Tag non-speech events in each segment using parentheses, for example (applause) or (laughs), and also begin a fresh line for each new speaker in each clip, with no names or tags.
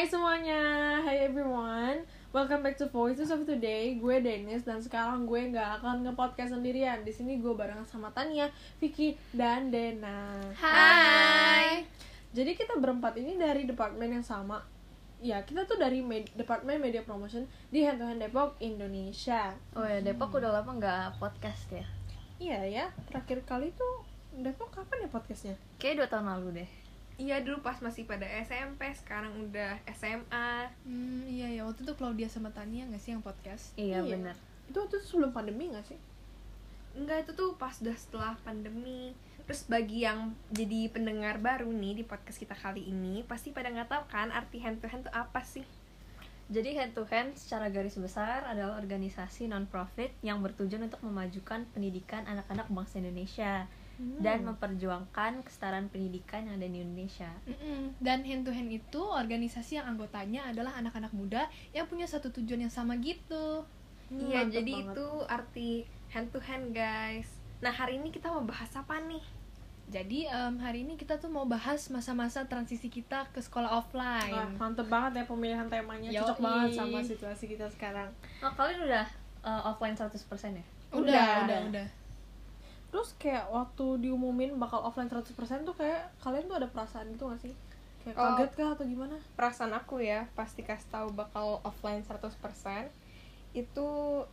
Hai semuanya, hai everyone Welcome back to Voices of Today Gue Dennis dan sekarang gue nggak akan nge-podcast sendirian Di sini gue bareng sama Tania, Vicky, dan Dena
Hai.
Jadi kita berempat ini dari departemen yang sama Ya, kita tuh dari med- Departemen Media Promotion di Hand to Hand Depok, Indonesia
Oh ya Depok udah lama nggak podcast ya?
Iya ya, terakhir kali tuh Depok kapan ya podcastnya?
Kayak dua tahun lalu deh.
Iya dulu pas masih pada SMP, sekarang udah SMA.
Hmm, iya ya waktu itu Claudia sama Tania nggak sih yang podcast?
Iya,
Iya.
bener.
Itu waktu itu sebelum pandemi gak sih?
Enggak itu tuh pas udah setelah pandemi. Terus bagi yang jadi pendengar baru nih di podcast kita kali ini, pasti pada nggak tahu kan arti hand to hand tuh apa sih?
Jadi hand to hand secara garis besar adalah organisasi non profit yang bertujuan untuk memajukan pendidikan anak-anak bangsa Indonesia dan memperjuangkan kesetaraan pendidikan yang ada di Indonesia.
Mm-mm. Dan hand to hand itu organisasi yang anggotanya adalah anak-anak muda yang punya satu tujuan yang sama gitu.
Hmm,
iya, jadi
banget.
itu arti hand to hand guys. Nah hari ini kita mau bahas apa nih?
Jadi em, hari ini kita tuh mau bahas masa-masa transisi kita ke sekolah
Wah,
offline.
mantep banget ya pemilihan temanya Cocok
Yoi.
banget sama situasi kita sekarang
Oh, kalian udah uh, offline 100% ya?
Udah,
Udah.
udah, udah.
Terus kayak waktu diumumin bakal offline 100% tuh kayak kalian tuh ada perasaan gitu gak sih? Kayak
Oh.
kaget kah atau gimana?
Perasaan aku ya, pasti kasih tahu bakal offline 100% itu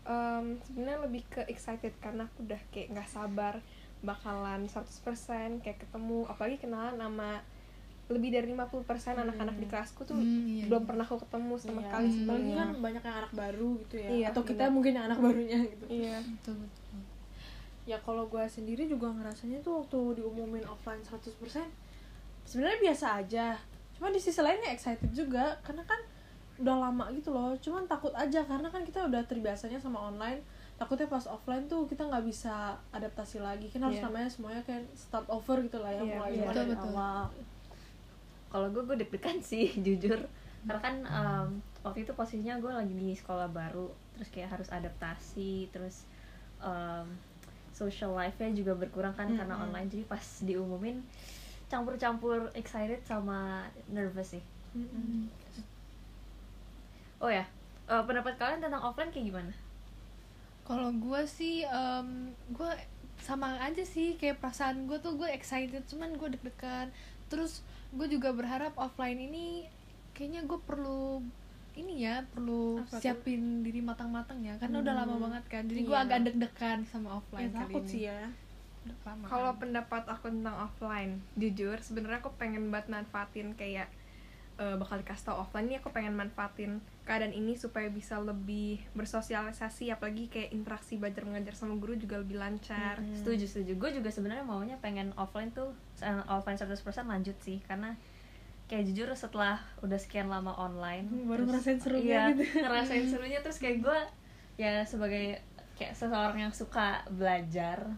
em, sebenarnya lebih ke excited karena aku udah kayak nggak sabar bakalan 100% kayak ketemu apalagi kenalan sama lebih dari 50% anak-anak di kelasku tuh
Hmm, iya,
belum
iya.
pernah aku ketemu sama
Iya,
sekali
Apalagi
sebelumnya
kan banyak yang anak baru gitu ya
Iya,
Atau kita
benar.
mungkin yang anak barunya gitu
iya
Betul, betul.
Ya kalau gue sendiri juga ngerasanya tuh waktu diumumin offline 100% sebenarnya biasa aja Cuma di sisi lainnya excited juga Karena kan udah lama gitu loh Cuman takut aja karena kan kita udah terbiasanya sama online Takutnya pas offline tuh kita nggak bisa adaptasi lagi Kan harus
Iya.
namanya semuanya kan start over gitu lah ya
Iya,
Mulai
iya.
dari
Betul, betul.
awal
Kalau gue gue deg-degan sih (laughs) jujur. Karena kan um, waktu itu posisinya gue lagi di sekolah baru, terus kayak harus adaptasi, terus um, social life-nya juga berkurang kan karena
Mm-mm.
online. Jadi pas diumumin campur-campur excited sama nervous sih.
Mm-mm.
Oh ya, eh, pendapat kalian tentang offline kayak gimana?
Kalau gue sih, em, gue sama aja sih kayak perasaan gue tuh gue excited, cuman gue deg-degan. Terus gue juga berharap offline ini kayaknya gue perlu ini ya perlu
Apa tuh?
siapin diri matang-matang ya karena udah lama
Hmm,
banget kan jadi gue
iya.
agak deg-degan sama
Ya,
offline kali
takut
ini
sih ya
Udah lama
kalau
kan.
pendapat aku tentang offline jujur sebenarnya aku pengen banget manfaatin kayak eh, bakal dikasih tau offline ini aku pengen manfaatin keadaan ini supaya bisa lebih bersosialisasi apalagi kayak interaksi belajar mengajar sama guru juga lebih lancar
Hmm.
Setuju, setuju. Gue juga sebenarnya maunya pengen offline tuh eh, offline 100% lanjut sih karena kayak jujur setelah udah sekian lama online
Hmm, baru
terus-
ngerasain serunya
iya,
gitu. (laughs)
ngerasain serunya terus kayak gue ya sebagai kayak seseorang yang suka belajar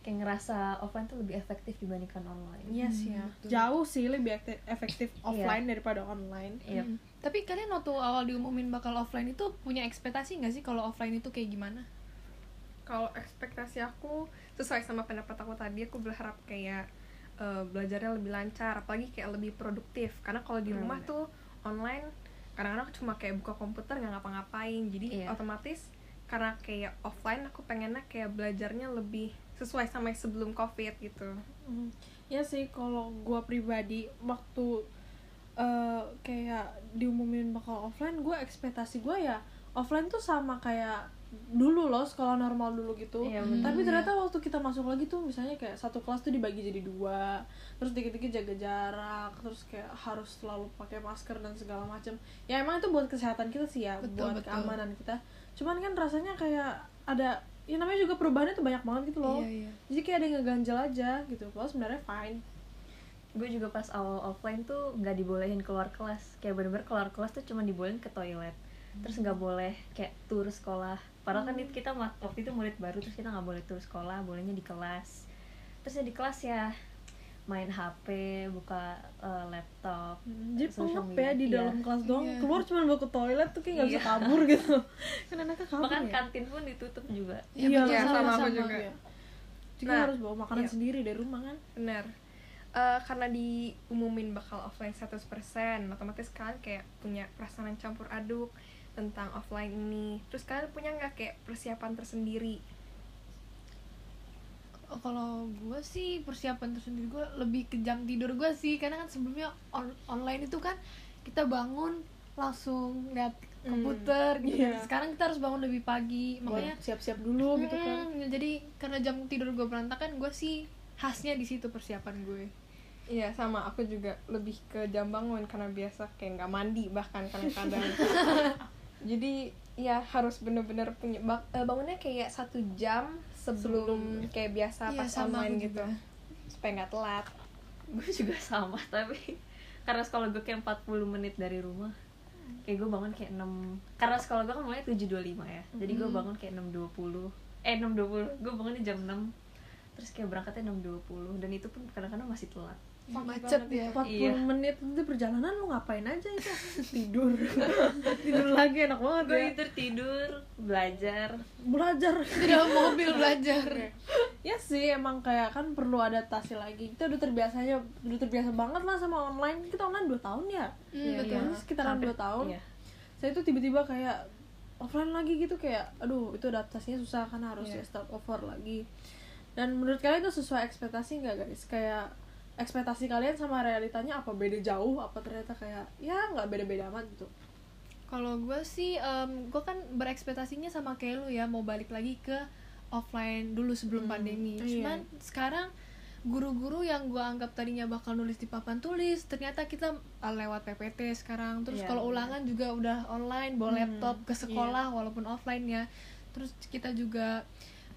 kayak ngerasa offline tuh lebih efektif dibandingkan online
Iya sih ya.
betul.
Jauh sih lebih aktif, efektif offline daripada online.
Iya.
Hmm. Tapi kalian waktu awal diumumin bakal offline itu punya ekspektasi nggak sih kalau offline itu kayak gimana?
kalau ekspektasi aku sesuai sama pendapat aku tadi aku berharap kayak eh, belajarnya lebih lancar apalagi kayak lebih produktif karena kalau di
Hmm,
rumah
bener.
tuh online kadang-kadang cuma kayak buka komputer nggak ngapa-ngapain jadi
Iya.
otomatis karena kayak offline aku pengennya kayak belajarnya lebih sesuai sama yang sebelum covid gitu
Hmm. Ya sih kalau gua pribadi waktu eh, kayak diumumin bakal offline, gua ekspektasi gua ya offline tuh sama kayak dulu loh sekolah normal dulu gitu.
Iya,
bener.
Tapi
Hmm,
ternyata waktu kita masuk lagi tuh misalnya kayak satu kelas tuh dibagi jadi dua, terus dikit-dikit jaga jarak, terus kayak harus selalu pakai masker dan segala macam. Ya emang itu buat kesehatan kita sih ya,
Betul,
buat
betul.
keamanan kita. Cuman kan rasanya kayak ada ya namanya juga perubahannya tuh banyak banget gitu loh
Iya iya.
jadi kayak ada yang ngeganjel aja gitu kalau sebenarnya fine
gue juga pas awal offline tuh nggak dibolehin keluar kelas kayak bener-bener keluar kelas tuh cuma dibolehin ke toilet terus nggak boleh kayak tur sekolah padahal kan kita ma- waktu itu murid baru terus kita nggak boleh tur sekolah bolehnya di kelas terus ya di kelas ya main HP buka eh, laptop
jadi
social
pengep ya di
media.
dalam kelas doang
Iya.
keluar cuma mau ke toilet tuh kayak nggak bisa
Iya.
kabur (laughs) gitu kan anaknya kabur
bahkan
ya
kantin pun ditutup juga
Iya,
iya
betul,
sama aku
sama-sama
juga.
ya. jadi
Nah,
harus bawa makanan
iya.
sendiri dari rumah kan
benar eh, karena diumumin bakal offline 100% otomatis kalian kayak punya perasaan yang campur aduk tentang offline ini. Terus kalian punya nggak kayak persiapan tersendiri?
Oh, kalau gue sih persiapan tersendiri gue lebih ke jam tidur gue sih. Karena kan sebelumnya on- online itu kan kita bangun langsung lihat
Hmm,
komputer gitu.
Iya.
sekarang kita harus bangun lebih pagi. Makanya
siap-siap dulu gitu kan.
Mm, jadi karena jam tidur gue berantakan gue sih khasnya di situ persiapan gue.
Iya sama aku juga lebih ke jam bangun karena biasa kayak nggak mandi bahkan kadang-kadang (laughs) jadi ya harus bener-bener punya bak- eh, bangunnya kayak satu jam sebelum, kayak biasa
Iya,
pas
sama
online gitu.
juga.
supaya nggak telat.
Gue juga sama tapi karena sekolah gue kayak 40 menit dari rumah kayak gue bangun kayak 6 karena sekolah gue kan mulai 7.25 ya. Jadi gue bangun kayak 6.20 eh 6.20 gue bangunnya jam 6 terus kayak berangkatnya 6.20 dan itu pun kadang-kadang masih telat
macet ya.
40
Iya.
menit itu perjalanan lu ngapain aja itu? (laughs) Tidur. (laughs) Tidur lagi enak banget
gue
ya.
itu tidur belajar.
Belajar. (laughs)
Di dalam mobil belajar.
Ya sih emang kayak kan perlu adaptasi lagi. Kita udah terbiasanya udah terbiasa banget lah sama online. Kita online 2 tahun ya?
Hmm,
Iya,
betul.
Ini sekitaran 2 tahun.
iya.
saya tuh tiba-tiba kayak offline lagi gitu kayak aduh itu adaptasinya susah karena harus
Iya.
ya start over lagi. Dan menurut kalian itu sesuai ekspektasi nggak guys? Kayak ekspektasi kalian sama realitanya apa? Beda jauh? Apa ternyata kayak ya nggak beda-beda amat gitu?
Kalau gue sih gue kan berekspektasinya sama kayak lu ya mau balik lagi ke offline dulu sebelum
Hmm,
pandemi.
iya.
cuman sekarang guru-guru yang gue anggap tadinya bakal nulis di papan tulis ternyata kita uh, lewat PPT sekarang. Terus
Iya,
kalau
iya.
ulangan juga udah online bawa
Hmm,
laptop ke sekolah walaupun offline ya. Terus kita juga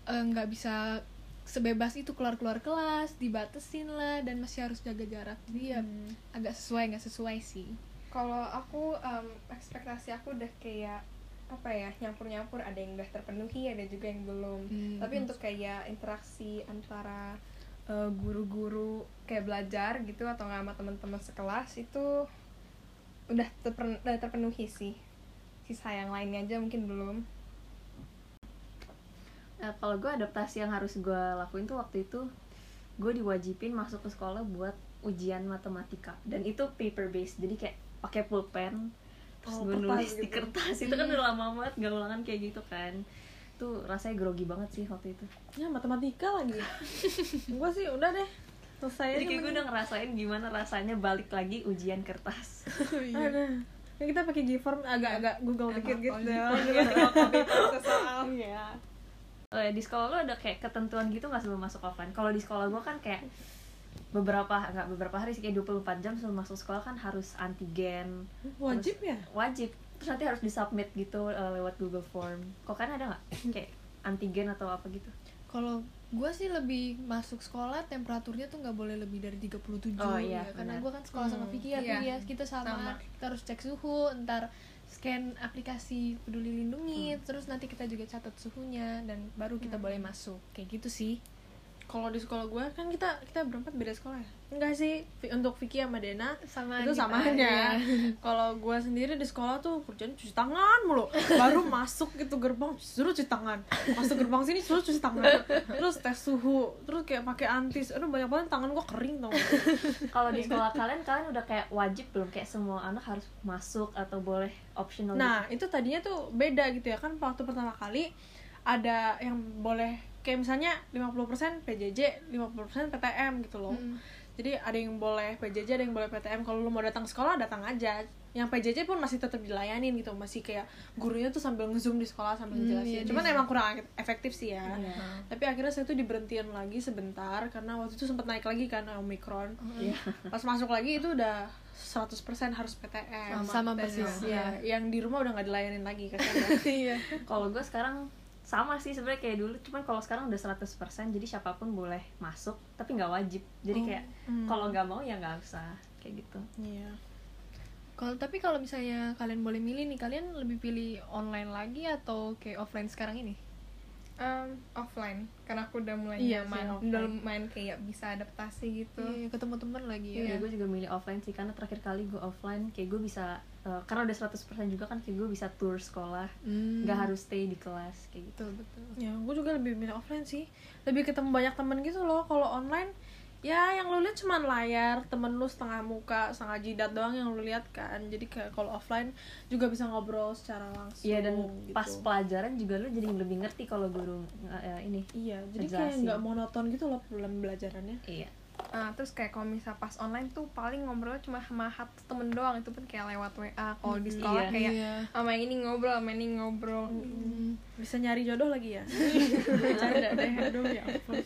eh, nggak bisa sebebas itu keluar-keluar kelas dibatesin lah dan masih harus jaga jarak. Jadi ya
Hmm.
agak sesuai nggak sesuai sih.
Kalau aku em, ekspektasi aku udah kayak apa ya nyampur-nyampur. Ada yang udah terpenuhi ada juga yang belum.
Hmm.
tapi untuk kayak interaksi antara eh, guru-guru kayak belajar gitu atau nggak sama teman-teman sekelas itu udah, terpen- udah terpenuhi sih. Sisa yang lainnya aja mungkin belum
Nah, kalau gue adaptasi yang harus gue lakuin tuh waktu itu gue diwajibin masuk ke sekolah buat ujian matematika. Dan itu paper based jadi kayak pakai pulpen terus
Oh,
gue nulis di
gitu.
kertas. Itu kan udah lama banget gak ulangan kayak gitu kan. Tuh rasanya grogi banget sih waktu itu.
Ya matematika lagi. (laughs) Gua sih udah deh selesai
jadi kayak gue udah ngerasain gimana rasanya balik lagi ujian kertas. (laughs)
Ada ya kita pakai Gform agak-agak Google dikit gitu (laughs) iya
Oh ya, di sekolah lo ada kayak ketentuan gitu nggak sebelum masuk offline? Kalau di sekolah gue kan kayak beberapa nggak beberapa hari sih kayak 24 jam sebelum masuk sekolah kan harus antigen
wajib ya
wajib terus nanti harus disubmit gitu uh, lewat Google Form kok kan ada nggak (laughs) kayak antigen atau apa gitu
Kalau gue sih lebih masuk sekolah temperaturnya tuh nggak boleh lebih dari 37
Oh, iya,
ya. karena gue kan sekolah sama
Hmm,
Vicky ya,
iya.
Ya kita sama,
Sama.
kita harus cek suhu ntar scan aplikasi peduli lindungi
Hmm.
terus nanti kita juga catat suhunya dan baru kita boleh masuk. Kayak gitu sih
kalau di sekolah gue kan kita kita berempat beda sekolah ya? Enggak sih untuk Vicky sama Dena
sama
itu
kita,
sama aja.
Iya. (laughs)
kalau gue sendiri di sekolah tuh kerjaan cuci tangan mulu. Baru masuk gitu gerbang suruh cuci tangan. Masuk gerbang sini suruh cuci tangan. Terus tes suhu terus kayak pakai antis. Aduh banyak banget tangan gue kering tau
kalau di sekolah kalian kalian udah kayak wajib belum? Kayak semua anak harus masuk atau boleh optional
nah
gitu?
itu tadinya tuh beda gitu ya. Kan waktu pertama kali ada yang boleh kayak misalnya 50% PJJ 50% PTM gitu loh.
Mm.
jadi ada yang boleh PJJ ada yang boleh PTM kalau lu mau datang sekolah datang aja. Yang PJJ pun masih tetap dilayanin gitu. Masih kayak gurunya tuh sambil ngezoom di sekolah sambil
Hmm,
ngejelasin
iya,
cuman
iya.
emang kurang efektif sih ya.
Iya.
tapi akhirnya saya tuh diberhentiin lagi sebentar. Karena waktu itu sempat naik lagi kan omikron
Iya.
pas masuk lagi itu udah 100% harus PTM
sama persis
ya yang di rumah udah nggak dilayanin lagi (laughs) kan?
Iya.
Kalau gue sekarang sama sih sebenarnya kayak dulu cuman kalau sekarang udah 100% jadi siapa pun boleh masuk tapi nggak wajib. Jadi kayak
Hmm.
kalau nggak mau ya nggak usah kayak gitu.
Iya.
Kalau tapi kalau misalnya kalian boleh milih nih kalian lebih pilih online lagi atau kayak offline sekarang ini?
Em, offline karena aku udah mulai
Iya
nyaman
offline.
udah main kayak bisa adaptasi gitu.
Iya, ketemu teman lagi ya
ya. gue juga milih offline sih karena terakhir kali gue offline kayak gue bisa eh, karena udah 100% juga kan kayak gue bisa tour sekolah
Hmm.
nggak harus stay di kelas kayak gitu
betul betul
ya gue juga lebih milih offline sih lebih ketemu banyak temen gitu loh kalau online ya yang lu lihat cuman layar temen lu setengah muka setengah jidat doang yang lu lihat kan jadi kayak kalau offline juga bisa ngobrol secara langsung
Iya dan
gitu.
pas pelajaran juga lu jadi lebih ngerti kalau guru eh, ini.
iya jadi kayak nggak monoton gitu loh pembelajarannya
Iya.
Nah, terus kayak kalau misal pas online tuh paling ngobrolnya cuma sama satu temen doang itu pun kayak lewat WA kalau di sekolah
iya.
kayak
Iya.
sama ini ngobrol sama ini ngobrol.
Bisa nyari jodoh lagi ya? (laughs) Deh aduh ya ampun.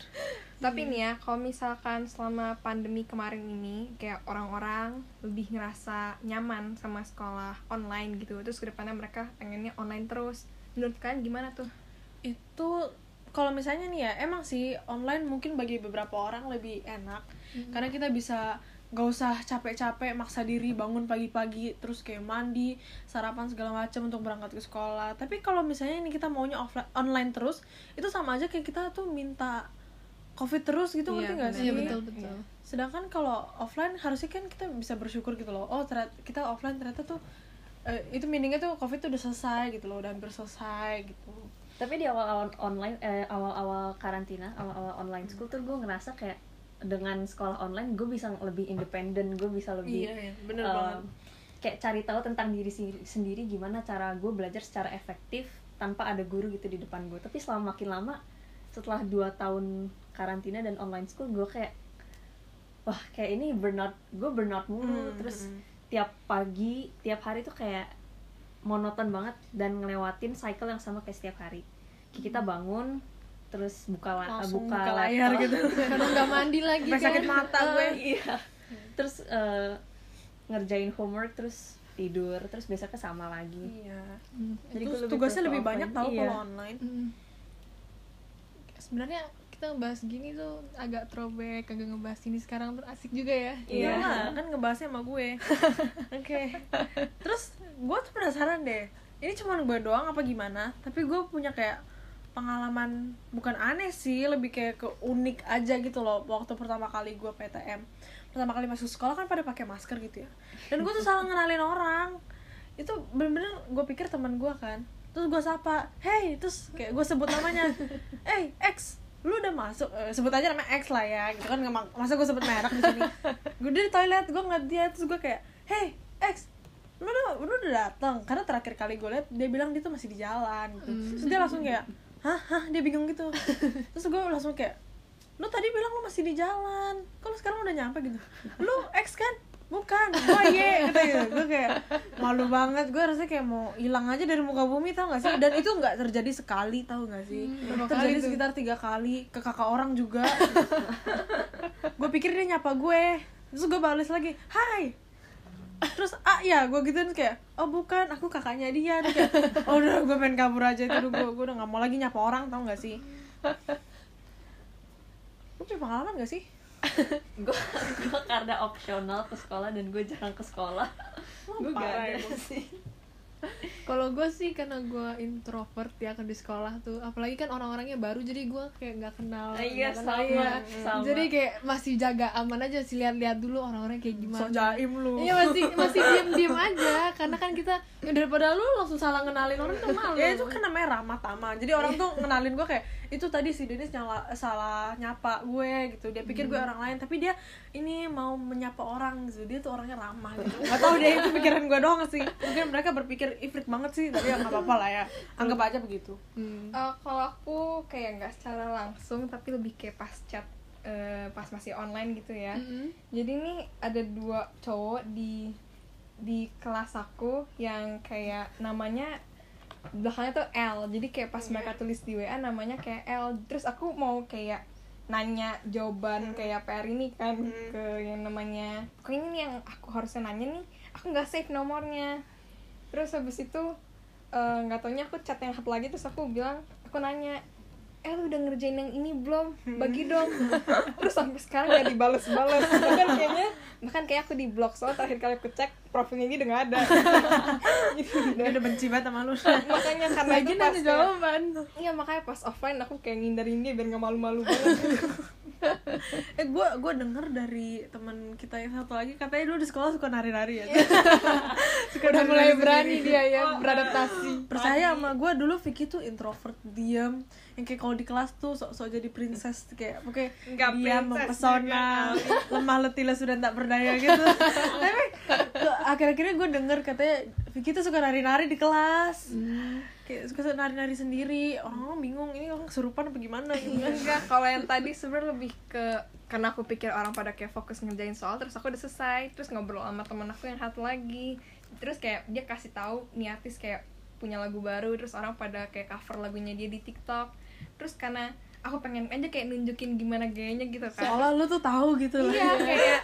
Tapi nih ya kalau misalkan selama pandemi kemarin ini kayak orang-orang lebih ngerasa nyaman sama sekolah online gitu terus ke depannya mereka pengennya online terus. Menurut kalian gimana tuh?
Itu kalau misalnya nih ya emang sih online mungkin bagi beberapa orang lebih enak. Karena kita bisa gak usah capek-capek maksa diri bangun pagi-pagi terus kayak mandi sarapan segala macam untuk berangkat ke sekolah. Tapi kalau misalnya ini kita maunya offline online terus itu sama aja kayak kita tuh minta covid terus gitu ngerti
Iya,
gak
benar.
sih?
Iya betul. Betul.
sedangkan kalau offline harusnya kan kita bisa bersyukur gitu loh oh ternyata kita offline ternyata tuh eh, itu meaningnya tuh covid tuh udah selesai gitu loh udah hampir selesai gitu
Tapi di awal-awal online eh awal-awal karantina, awal-awal online school tuh gue ngerasa kayak dengan sekolah online gue bisa lebih independen, gue bisa lebih
iya iya. Bener
um,
banget.
kayak cari tahu tentang diri sendiri gimana cara gue belajar secara efektif tanpa ada guru gitu di depan gue tapi selama makin lama setelah dua tahun karantina dan online school gue kayak wah kayak ini burnout gue burnout mulu.
Hmm,
terus
hmm.
tiap pagi tiap hari tuh kayak monoton banget dan ngelewatin cycle yang sama kayak setiap hari. Kayak kita bangun terus buka la-
Langsung
buka,
buka layar gitu. (laughs)
Karena nggak mandi lagi kan.
sakit mata gue.
Iya. Terus eh, ngerjain homework terus tidur terus besoknya sama lagi.
Iya.
Hmm.
Jadi lebih
tugasnya lebih banyak tau
Iya.
kalau online.
Hmm. Sebenarnya kita ngebahas gini tuh agak throwback, agak ngebahas ini sekarang tuh asik juga ya.
Iya. Lah, kan ngebahasnya sama gue. (laughs) Oke. Terus gue tuh penasaran deh Ini cuma gue doang apa gimana? Tapi gue punya kayak pengalaman Bukan aneh sih Lebih kayak ke unik aja gitu loh Waktu pertama kali gue PTM Pertama kali masuk sekolah kan pada pakai masker gitu ya. Dan gue tuh salah ngenalin orang. Itu bener-bener gue pikir teman gue kan. Terus gue sapa Hey Terus kayak gue sebut namanya. Hey X lu udah masuk? Eh, sebut aja nama X lah ya gitu kan. Masa gue sebut merek di sini. Gue di toilet gue ngeliat dia terus gue kayak hey X lu udah lu udah datang karena terakhir kali gue liat dia bilang dia tuh masih di jalan gitu. Terus dia langsung kayak hah hah? Dia bingung gitu. (laughs) Terus gue langsung kayak lu tadi bilang lu masih di jalan. Kalau sekarang udah nyampe gitu? Lu X kan? Bukan oh iya kata gitu gue kayak malu banget. Gue rasanya kayak mau hilang aja dari muka bumi tau gak sih? Dan itu nggak terjadi sekali tau gak sih?
Berapa
terjadi sekitar tiga kali ke kakak orang juga. (laughs) Gue pikir dia nyapa gue. Terus gue balas lagi hai terus ah ya gue gituin kayak oh bukan aku kakaknya dia. Dia kayak oh udah gue pengen kabur aja itu gue gue udah nggak mau lagi nyapa orang tau gak sih? Lu punya pengalaman gak sih? (laughs)
Gue gue karena opsional ke sekolah dan gue jarang ke sekolah. Gue gak ada sih
Kalau gue sih karena gue introvert ya kan di sekolah tuh, apalagi kan orang-orangnya baru jadi gue kayak nggak kenal.
Iya,
kenal,
sama, sama.
Jadi kayak masih jaga aman aja sih lihat-lihat dulu orang-orang kayak gimana.
sok jaim lu
Iya masih masih diem-diem aja karena kan kita ya daripada lu langsung salah ngenalin orang tuh malu.
ya itu kan namanya ramah tamah jadi orang tuh ngenalin gue kayak itu tadi si Denis nyala, salah nyapa gue gitu. Dia pikir gue orang lain tapi dia ini mau menyapa orang. Gitu dia tuh orangnya ramah gitu. Nggak tahu deh itu pikiran gue doang sih. Mungkin mereka berpikir ifrit banget sih tapi ya nggak apa-apa lah ya. Anggap aja begitu.
Hmm.
Eh, kalau aku kayak nggak secara langsung tapi lebih kayak pas chat eh, pas masih online gitu ya.
Mm-mm.
jadi nih ada dua cowok di di kelas aku yang kayak namanya belakangnya tuh L. Jadi kayak pas mereka tulis di WA namanya kayak L. Terus aku mau kayak nanya jawaban kayak PR ini kan ke yang namanya. Pokoknya ini yang aku harusnya nanya nih aku nggak save nomornya. Terus habis itu eh, nggak taunya aku chat yang satu lagi terus aku bilang aku nanya eh lu udah ngerjain yang ini belum? Bagi dong. Terus sampai sekarang gak dibales-bales. Bahkan kayaknya bahkan kayak aku di blog soal terakhir kali aku cek profilnya ini udah gak ada. (laughs)
Dia
udah-
udah benci banget sama lu.
Makanya karena
Lagi
itu pas
jawaban.
iya makanya pas offline aku kayak ngindarin dia biar gak malu-malu banget. (laughs)
Eh gue gue denger dari teman kita yang satu lagi katanya dulu di sekolah suka nari-nari ya. (laughs)
Udah mulai berani dia ya beradaptasi.
Percaya sama gue dulu Vicky tuh introvert diam yang kayak kalau di kelas tuh sok-sok jadi princess kayak oke diam
princess
mempesona lemah letih sudah tak berdaya gitu. Tapi akhir-akhirnya gue denger katanya Vicky tuh suka nari-nari di kelas. Kayak suka nari-nari sendiri. Orang-orang bingung ini orang kesurupan apa gimana? Gitu (laughs)
enggak kalau yang tadi sebenarnya lebih ke karena aku pikir orang pada kayak fokus ngerjain soal terus aku udah selesai terus ngobrol sama temen aku yang satu lagi. Terus kayak dia kasih tahu nih artis kayak punya lagu baru terus orang pada kayak cover lagunya dia di TikTok. Terus karena aku pengen aja kayak nunjukin gimana gayanya gitu kan.
Seolah lu tuh tahu gitu loh
iya kayak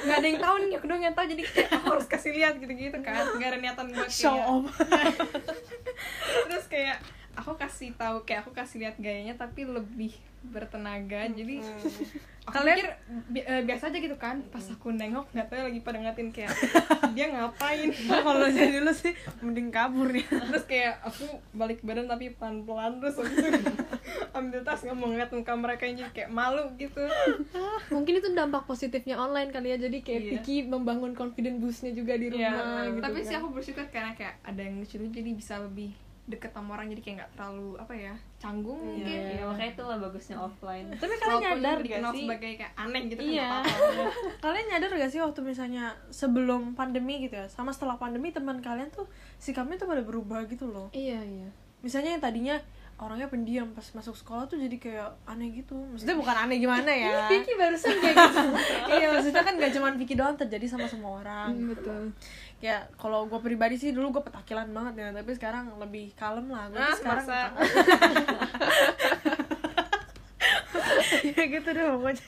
nggak ada yang tahu nih aku doang yang tahu jadi kayak aku harus kasih lihat gitu gitu kan. Nggak ada niatan buat
show
kayak
off. (laughs)
Terus kayak aku kasih tahu kayak aku kasih lihat gayanya tapi lebih bertenaga jadi aku
Kalian-
pikir bi- eh, biasa aja gitu kan pas aku nengok nggak tahu lagi pada ngatin kayak dia ngapain? (laughs)
Kalau jadi lu sih mending kabur ya.
Terus kayak aku balik badan tapi pelan pelan terus ambil tas nggak mau ngeliat muka mereka yang jadi kayak malu gitu (laughs)
mungkin itu dampak positifnya online kali ya jadi kayak
Iya.
Vicky membangun confident boostnya juga di rumah gitu
tapi
kan.
sih aku bersyukur karena kayak ada yang lucu jadi bisa lebih deket sama orang jadi kayak nggak terlalu apa ya canggung mungkin
ya makanya itulah bagusnya offline (laughs)
tapi kalian
Walaupun
nyadar gak sih
sebagai kayak aneh gitu
Iya.
kan apa-apa. (laughs)
kalian nyadar gak sih waktu misalnya sebelum pandemi gitu ya sama setelah pandemi teman kalian tuh sikapnya tuh pada berubah gitu loh
iya iya
misalnya yang tadinya orangnya pendiam pas masuk sekolah tuh jadi kayak aneh gitu. Maksudnya bukan aneh gimana ya?
Vicky barusan kayak gitu. (laughs)
Iya maksudnya kan gak cuma Vicky doang terjadi sama semua orang.
Hmm, betul.
Ya kalau gue pribadi sih dulu gue petakilan banget ya tapi sekarang lebih kalem lah. Gue
Ah,
sekarang
masa? (laughs)
ya gitu deh pokoknya.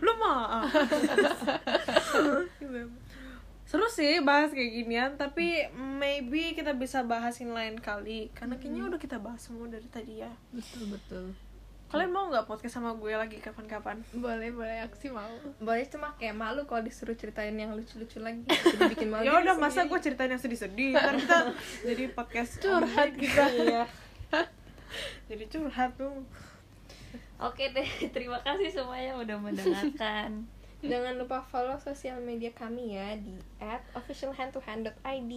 Lu mah (laughs) seru sih bahas kayak ginian tapi maybe kita bisa bahasin lain kali. Karena kayaknya udah kita bahas semua dari tadi ya.
Betul betul.
Kalian mau nggak podcast sama gue lagi kapan-kapan?
Boleh boleh. Aku sih mau.
Boleh cuma kayak malu kalau disuruh ceritain yang lucu-lucu lagi. Disuruh bikin malu
ya udah masa gue ceritain yang sedih-sedih? Ntar kita jadi podcast (laughs)
curhat kita.
Iya.
Jadi curhat tuh.
Oke deh, (laughs) terima kasih semuanya udah mendengarkan.
Jangan lupa follow sosial media kami ya di @officialhandtohand.id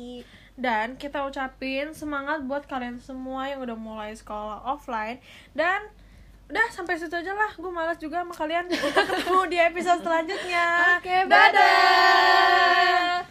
Dan kita ucapin semangat buat kalian semua yang udah mulai sekolah offline. Dan udah sampai situ aja lah. Gue malas juga sama kalian. Kita ketemu di episode selanjutnya.
Oke, bye-bye.